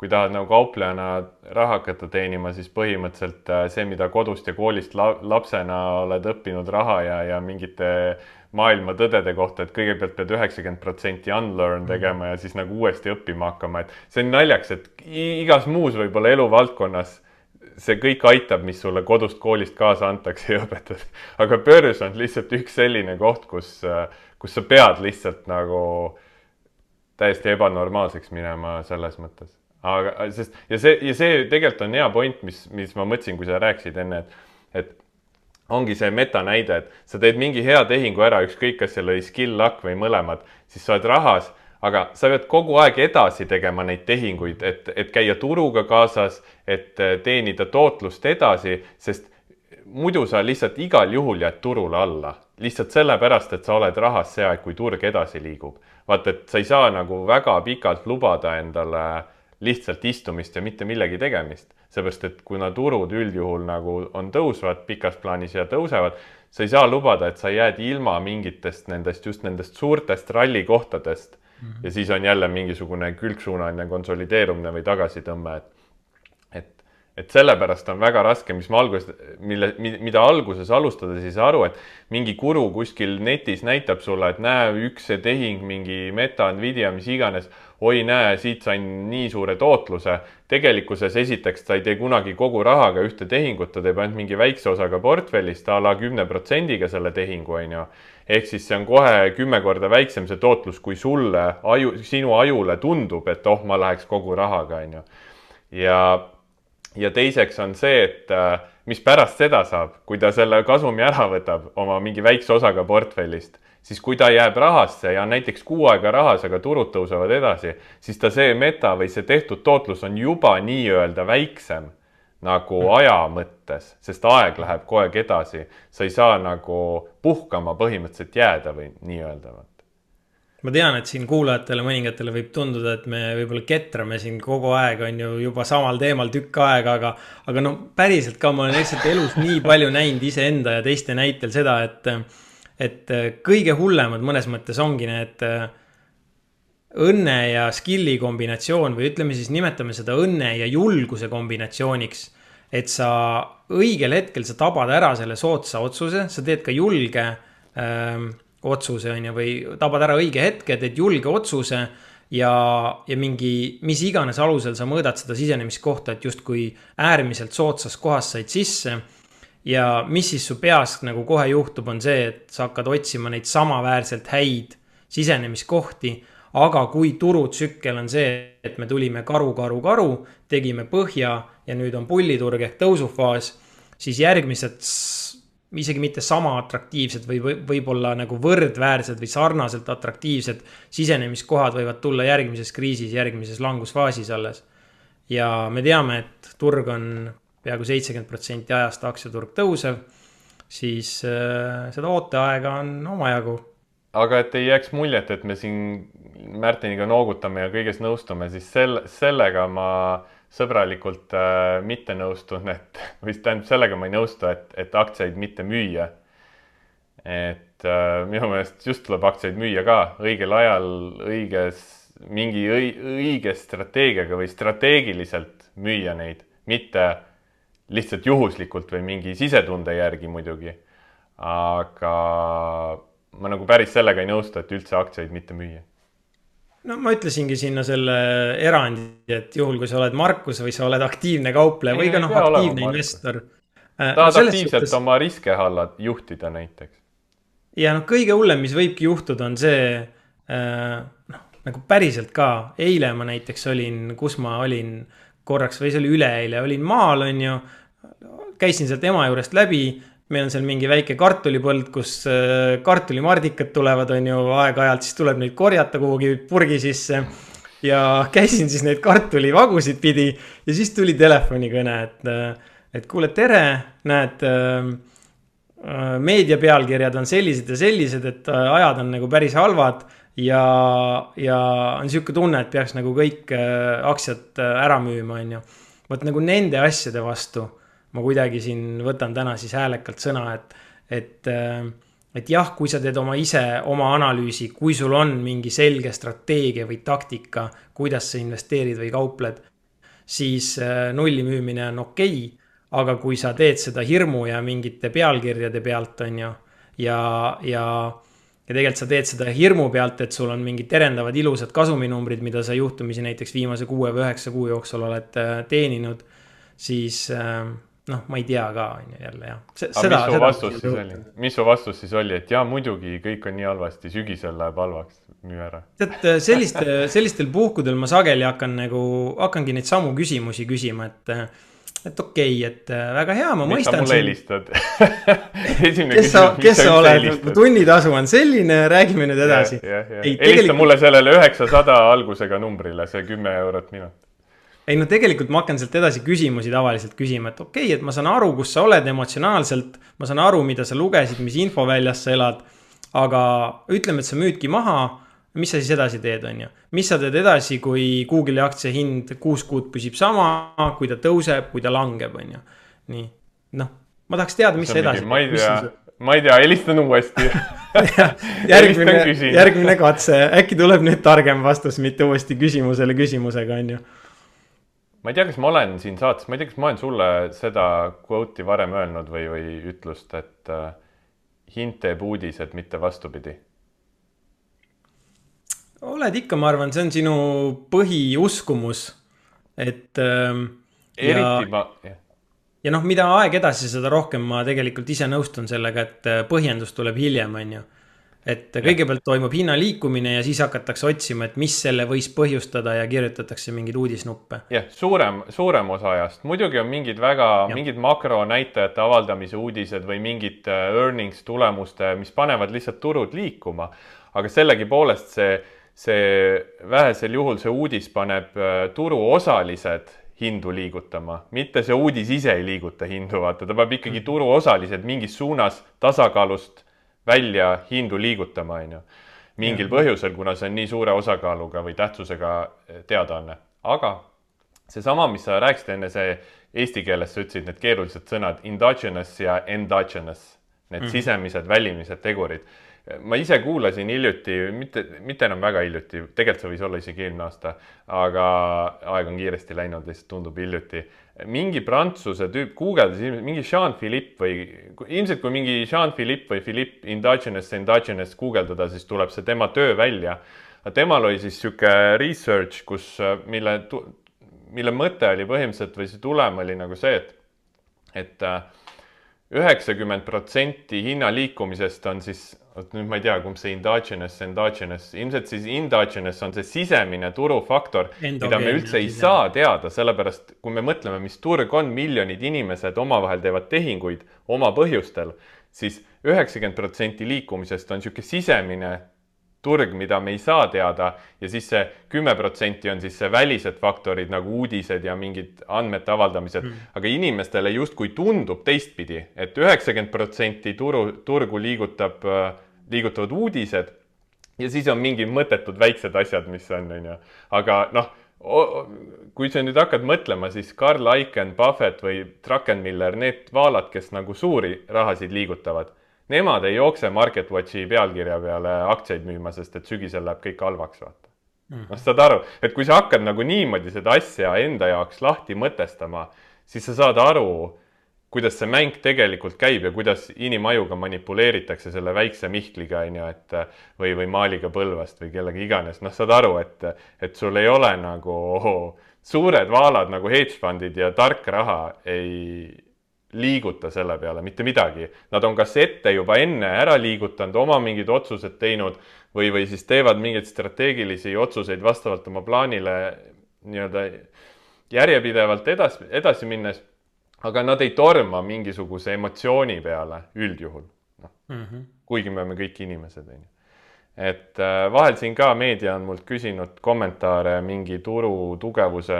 kui tahad nagu kauplejana raha hakata teenima, siis põhimõtteliselt äh, see, mida kodust ja koolist la lapsena oled õppinud raha ja, ja mingite maailma tõdede kohta, et kõigepealt pead üheksakümmend protsenti unlearn mhm. tegema ja siis nagu uuesti õppima hakkama, et see on naljakas, et igas muus võib-olla eluvaldkonnas see kõik aitab, mis sulle kodust, koolist kaasa antakse ja õpetatakse. aga börs on lihtsalt üks selline koht, kus, äh, kus sa pead lihtsalt nagu täiesti ebanormaalseks minema selles mõttes aga sest ja see ja see tegelikult on hea point, mis, mis ma mõtlesin, kui sa rääkisid enne, et, et ongi see metanäide, et sa teed mingi hea tehingu ära, ükskõik, kas seal oli skill, luck või mõlemad, siis sa oled rahas, aga sa pead kogu aeg edasi tegema neid tehinguid, et, et käia turuga kaasas, et teenida tootlust edasi, sest muidu sa lihtsalt igal juhul jääd turule alla, lihtsalt sellepärast, et sa oled rahas see aeg, kui turg edasi liigub. vaata, et sa ei saa nagu väga pikalt lubada endale äh, lihtsalt istumist ja mitte millegi tegemist. seepärast, et kuna turud üldjuhul nagu on tõusvad pikas plaanis ja tõusevad, sa ei saa lubada, et sa jääd ilma mingitest nendest, just nendest suurtest rallikohtadest mm. -hmm. ja siis on jälle mingisugune külgsuunaline konsolideerumine või tagasitõmme, et et sellepärast on väga raske, mis ma alguses, mille, mida alguses alustades ei saa aru, et mingi guru kuskil netis näitab sulle, et näe, üks see tehing, mingi meta, Nvidia, mis iganes, oi, näe, siit sain nii suure tootluse. tegelikkuses esiteks ta ei tee kunagi kogu rahaga ühte tehingut, ta teeb ainult mingi väikse osaga portfellist a la kümne protsendiga selle tehingu, on ju. ehk siis see on kohe kümme korda väiksem see tootlus, kui sulle aju, sinu ajule tundub, et oh, ma läheks kogu rahaga, on ju. ja ja teiseks on see, et äh, mis pärast seda saab, kui ta selle kasumi ära võtab oma mingi väikse osaga portfellist, siis kui ta jääb rahasse ja näiteks kuu aega rahas, aga turud tõusevad edasi, siis ta see meta või see tehtud tootlus on juba nii-öelda väiksem nagu mm. aja mõttes, sest aeg läheb kogu aeg edasi. sa ei saa nagu puhkama põhimõtteliselt jääda või nii-öelda ma tean, et siin kuulajatele, mõningatele võib tunduda, et me võib-olla ketrame siin kogu aeg, on ju, juba samal teemal tükk aega, aga, aga no päriselt ka, ma olen lihtsalt elus nii palju näinud iseenda ja teiste näitel seda, et, et kõige hullemad mõnes mõttes ongi need õnne ja skill'i kombinatsioon või ütleme siis, nimetame seda õnne ja julguse kombinatsiooniks. et sa õigel hetkel, sa tabad ära selle soodsa otsuse, sa teed ka julge ähm, otsuse, on ju, või tabad ära õige hetke, teed julge otsuse ja, ja mingi, mis iganes alusel sa mõõdad seda sisenemiskohta, et justkui äärmiselt soodsas kohas said sisse. Ja mis siis su peas nagu kohe juhtub, on see, et sa hakkad otsima neid samaväärselt häid sisenemiskohti. aga kui turutsükkel on see, et me tulime karu, karu, karu, tegime põhja ja nüüd on pulliturg ehk tõusufaas, siis järgmised isegi mitte sama atraktiivsed või võib-olla nagu võrdväärsed või sarnaselt atraktiivsed sisenemiskohad võivad tulla järgmises kriisis, järgmises langusfaasis alles. ja me teame, et turg on peaaegu seitsekümmend protsenti ajast aktsiaturg tõusev, siis äh, seda ooteaega on omajagu. aga et ei jääks muljet, et me siin Märtiniga noogutame ja kõiges nõustume, siis sel-, sellega ma sõbralikult äh, mitte nõustun, et või tähendab, sellega ma ei nõustu, et, et aktsiaid mitte müüa. et äh, minu meelest just tuleb aktsiaid müüa ka õigel ajal, õiges, mingi õige strateegiaga või strateegiliselt müüa neid, mitte lihtsalt juhuslikult või mingi sisetunde järgi muidugi. aga ma nagu päris sellega ei nõustu, et üldse aktsiaid mitte müüa no ma ütlesingi sinna selle erandi, et juhul, kui sa oled Markus või sa oled aktiivne kaupleja või ka noh, aktiivne investor. Äh, tahad no, aktiivselt suhtes... oma riske hallad, juhtida näiteks. ja noh, kõige hullem, mis võibki juhtuda, on see äh, noh, nagu päriselt ka, eile ma näiteks olin, kus ma olin korraks või see oli üleeile, olin maal, on ju. Käisin sealt ema juurest läbi meil on seal mingi väike kartulipõld, kus äh, kartulimardikad tulevad, on ju, aeg-ajalt, siis tuleb neid korjata kuhugi purgi sisse. ja käisin siis neid kartulivagusid pidi ja siis tuli telefonikõne, et, äh, et kuule, tere, näed äh, meedia pealkirjad on sellised ja sellised, et ajad on nagu päris halvad ja, ja on sihuke tunne, et peaks nagu kõik aktsiad ära müüma, on ju. vot nagu nende asjade vastu ma kuidagi siin võtan täna siis häälekalt sõna, et, et, äh, et jah, kui sa teed oma ise oma analüüsi, kui sul on mingi selge strateegia või taktika, kuidas sa investeerid või kaupled, siis äh, nulli müümine on okei okay,. aga kui sa teed seda hirmu ja mingite pealkirjade pealt, on ju, ja, ja ja tegelikult sa teed seda hirmu pealt, et sul on mingid terendavad ilusad kasuminumbrid, mida sa juhtumisi näiteks viimase kuue või üheksa kuu jooksul oled äh, teeninud, siis äh, noh, ma ei tea ka, on ju jälle jah. aga mis su vastus siis oli, mis su vastus siis oli, et jaa, muidugi kõik on nii halvasti, sügisel läheb halvaks, müü ära. tead, selliste, sellistel puhkudel ma sageli hakkan nagu, hakkangi neid samu küsimusi küsima, et et okei okay,, et väga hea, ma mõistan. miks sa mulle helistad kes sa, kes sa oled, tunnitasu on selline, räägime nüüd edasi. helista tegelikult... mulle sellele üheksasada algusega numbrile, see kümme eurot minut ei no tegelikult ma hakkan sealt edasi küsimusi tavaliselt küsima, et okei okay,, et ma saan aru, kus sa oled emotsionaalselt. ma saan aru, mida sa lugesid, mis infoväljas sa elad. aga ütleme, et sa müüdki maha. mis sa siis edasi teed, on ju, mis sa teed edasi, kui Google'i aktsia hind kuus kuud püsib sama, kui ta tõuseb, kui ta langeb, on ju. nii, noh, ma tahaks teada, mis sa edasi. ma ei tea, ma ei tea, helistan uuesti järgmine, järgmine katse, äkki tuleb nüüd targem vastus, mitte uuesti küsimusele küsimusega, on ju ma ei tea, kas ma olen siin saates, ma ei tea, kas ma olen sulle seda kvooti varem öelnud või, või ütlust, et äh, hind teeb uudised, mitte vastupidi. oled ikka, ma arvan, see on sinu põhiuskumus, et ähm,. eriti ma, jah ja noh, mida aeg edasi, seda rohkem ma tegelikult ise nõustun sellega, et äh, põhjendus tuleb hiljem, on ju et kõigepealt toimub hinna liikumine ja siis hakatakse otsima, et mis selle võis põhjustada ja kirjutatakse mingeid uudisnuppe. jah, suurem, suurem osa ajast, muidugi on mingid väga, mingid makronäitajate avaldamise uudised või mingid äh, earnings tulemuste, mis panevad lihtsalt turud liikuma. aga sellegipoolest see, see vähesel juhul see uudis paneb äh, turuosalised hindu liigutama, mitte see uudis ise ei liiguta hindu, vaata, ta peab ikkagi mm. turuosalised mingis suunas tasakaalust välja hindu liigutama, on ju. mingil ja. põhjusel, kuna see on nii suure osakaaluga või tähtsusega eh, teadaanne, aga seesama, mis sa rääkisid enne, see eesti keeles sa ütlesid need keerulised sõnad endogenous ja endogenous, need mm sisemised, välimised tegurid ma ise kuulasin hiljuti, mitte, mitte enam väga hiljuti, tegelikult see võis olla isegi eelmine aasta, aga aeg on kiiresti läinud, lihtsalt tundub hiljuti. mingi prantsuse tüüp guugeldas, mingi Jean-Philippe või ilmselt kui mingi Jean-Philippe või Philippe Endogenous, Endogenous guugeldada, siis tuleb see tema töö välja. temal oli siis niisugune research, kus, mille, mille mõte oli põhimõtteliselt või see tulem oli nagu see, et, et üheksakümmend protsenti hinna liikumisest on siis vot nüüd ma ei tea, kumb see endogenous, endogenous, ilmselt siis endogenous on see sisemine turufaktor, mida me üldse ei saa teada, sellepärast kui me mõtleme, mis turg on, miljonid inimesed omavahel teevad tehinguid oma põhjustel, siis üheksakümmend protsenti liikumisest on niisugune sisemine turg, mida me ei saa teada ja siis see kümme protsenti on siis see välised faktorid nagu uudised ja mingid andmete avaldamised mm., aga inimestele justkui tundub teistpidi et, et üheksakümmend protsenti turu, turgu liigutab, liigutavad uudised ja siis on mingid mõttetud väiksed asjad, mis on, on ju, aga noh, kui sa nüüd hakkad mõtlema, siis Carl Icahn, Buffett või Druckenmiller, need vaalad, kes nagu suuri rahasid liigutavad nemad ei jookse MarketWatchi pealkirja peale aktsiaid müüma, sest et sügisel läheb kõik halvaks, vaata. Mm noh, saad aru, et kui sa hakkad nagu niimoodi seda asja enda jaoks lahti mõtestama, siis sa saad aru, kuidas see mäng tegelikult käib ja kuidas inimajuga manipuleeritakse selle väikse Mihkliga, on ju, et või, või Maaliga Põlvast või kellega iganes, noh, saad aru, et, et sul ei ole nagu oh, suured vaalad nagu hedge fundid ja tark raha ei liiguta selle peale mitte midagi. Nad on kas ette juba enne ära liigutanud, oma mingid otsused teinud või, või siis teevad mingeid strateegilisi otsuseid vastavalt oma plaanile nii-öelda järjepidevalt edasi, edasi minnes. Aga nad ei torma mingisuguse emotsiooni peale üldjuhul, noh. Mm -hmm., kuigi me oleme kõik inimesed, on ju. Et äh, vahel siin ka meedia on mult küsinud kommentaare mingi turu tugevuse,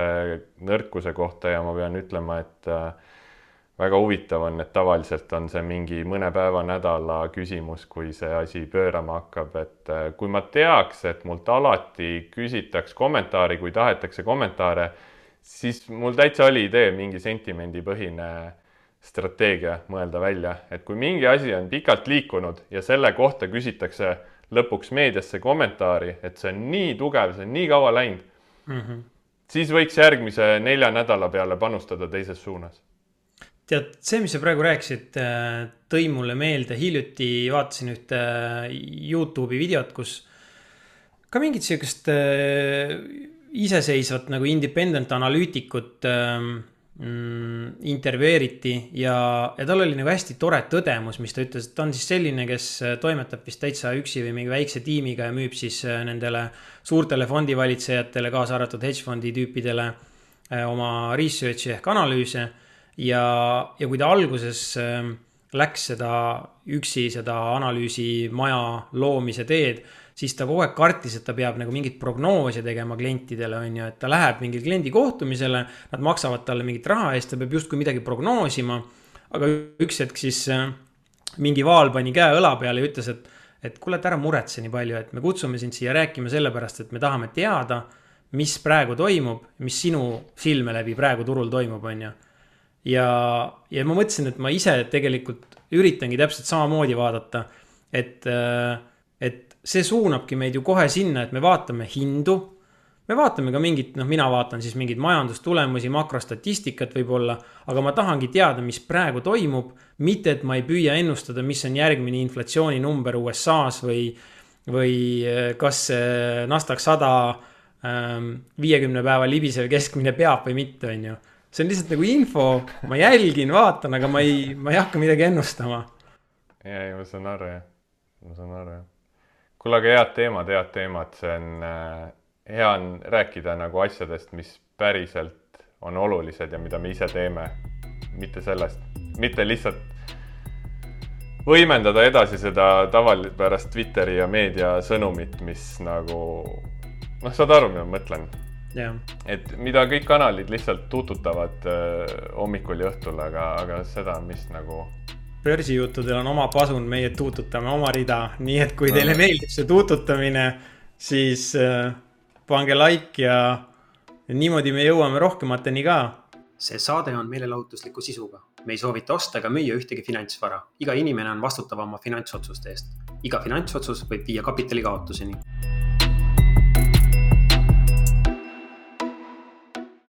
nõrkuse kohta ja ma pean ütlema, et äh, väga huvitav on, et tavaliselt on see mingi mõne päeva, nädala küsimus, kui see asi pöörama hakkab, et äh, kui ma teaks, et mult alati küsitaks kommentaari, kui tahetakse kommentaare, siis mul täitsa oli idee mingi sentimendipõhine strateegia mõelda välja, et kui mingi asi on pikalt liikunud ja selle kohta küsitakse lõpuks meediasse kommentaari, et see on nii tugev, see on nii kaua läinud mm, -hmm. siis võiks järgmise nelja nädala peale panustada teises suunas tead, see, mis sa praegu rääkisid, tõi mulle meelde, hiljuti vaatasin ühte Youtube'i videot, kus ka mingit sihukest iseseisvat nagu independent analüütikut ähm, mm, intervjueeriti ja, ja tal oli nagu hästi tore tõdemus, mis ta ütles, et ta on siis selline, kes toimetab vist täitsa üksi või mingi väikse tiimiga ja müüb siis nendele suurtele fondivalitsejatele, kaasa arvatud hedge fondi tüüpidele oma research'i ehk analüüse. Ja, ja kui ta alguses ähm, läks seda üksi seda analüüsimaja loomise teed, siis ta kogu aeg kartis, et ta peab nagu mingeid prognoose tegema klientidele, on ju, et ta läheb mingile kliendi kohtumisele, nad maksavad talle mingit raha eest, ta peab justkui midagi prognoosima. aga üks hetk siis äh, mingi vaal pani käe õla peale ja ütles, et, et kuule, et ära muretse nii palju, et me kutsume sind siia rääkima sellepärast, et me tahame teada, mis praegu toimub, mis sinu silme läbi praegu turul toimub, on ju ja, ja ma mõtlesin, et ma ise tegelikult üritangi täpselt samamoodi vaadata, et, äh, see suunabki meid ju kohe sinna, et me vaatame hindu. me vaatame ka mingit, noh, mina vaatan siis mingeid majandustulemusi, makrostatistikat võib-olla, aga ma tahangi teada, mis praegu toimub. mitte, et ma ei püüa ennustada, mis on järgmine inflatsiooninumber USA-s või, või äh, kas see NASDAQ sada ähm, viiekümne päeva libisev keskmine peab või mitte, on ju see on lihtsalt nagu info, ma jälgin, vaatan, aga ma ei, ma ei hakka midagi ennustama. ja, ei, ma saan aru jah, ma saan aru jah. Kuule, aga head teemad, head teemad, see on äh,, hea on rääkida nagu asjadest, mis päriselt on olulised ja mida me ise teeme. mitte sellest, mitte lihtsalt võimendada edasi seda tavapärast Twitteri ja meedia sõnumit, mis nagu noh, saad aru, mida ma mõtlen yeah.. et mida kõik kanalid lihtsalt tuututavad äh, hommikul ja õhtul, aga, aga seda, mis nagu. Börsijuttudel on oma pasun, meie tuututame oma rida, nii et kui teile meeldib see tuututamine, siis äh, pange like ja, ja niimoodi me jõuame rohkemateni ka. see saade on meelelahutusliku sisuga, me ei soovita osta ega müüa ühtegi finantsvara, iga inimene on vastutav oma finantsotsuste eest. iga finantsotsus võib viia kapitali kaotuseni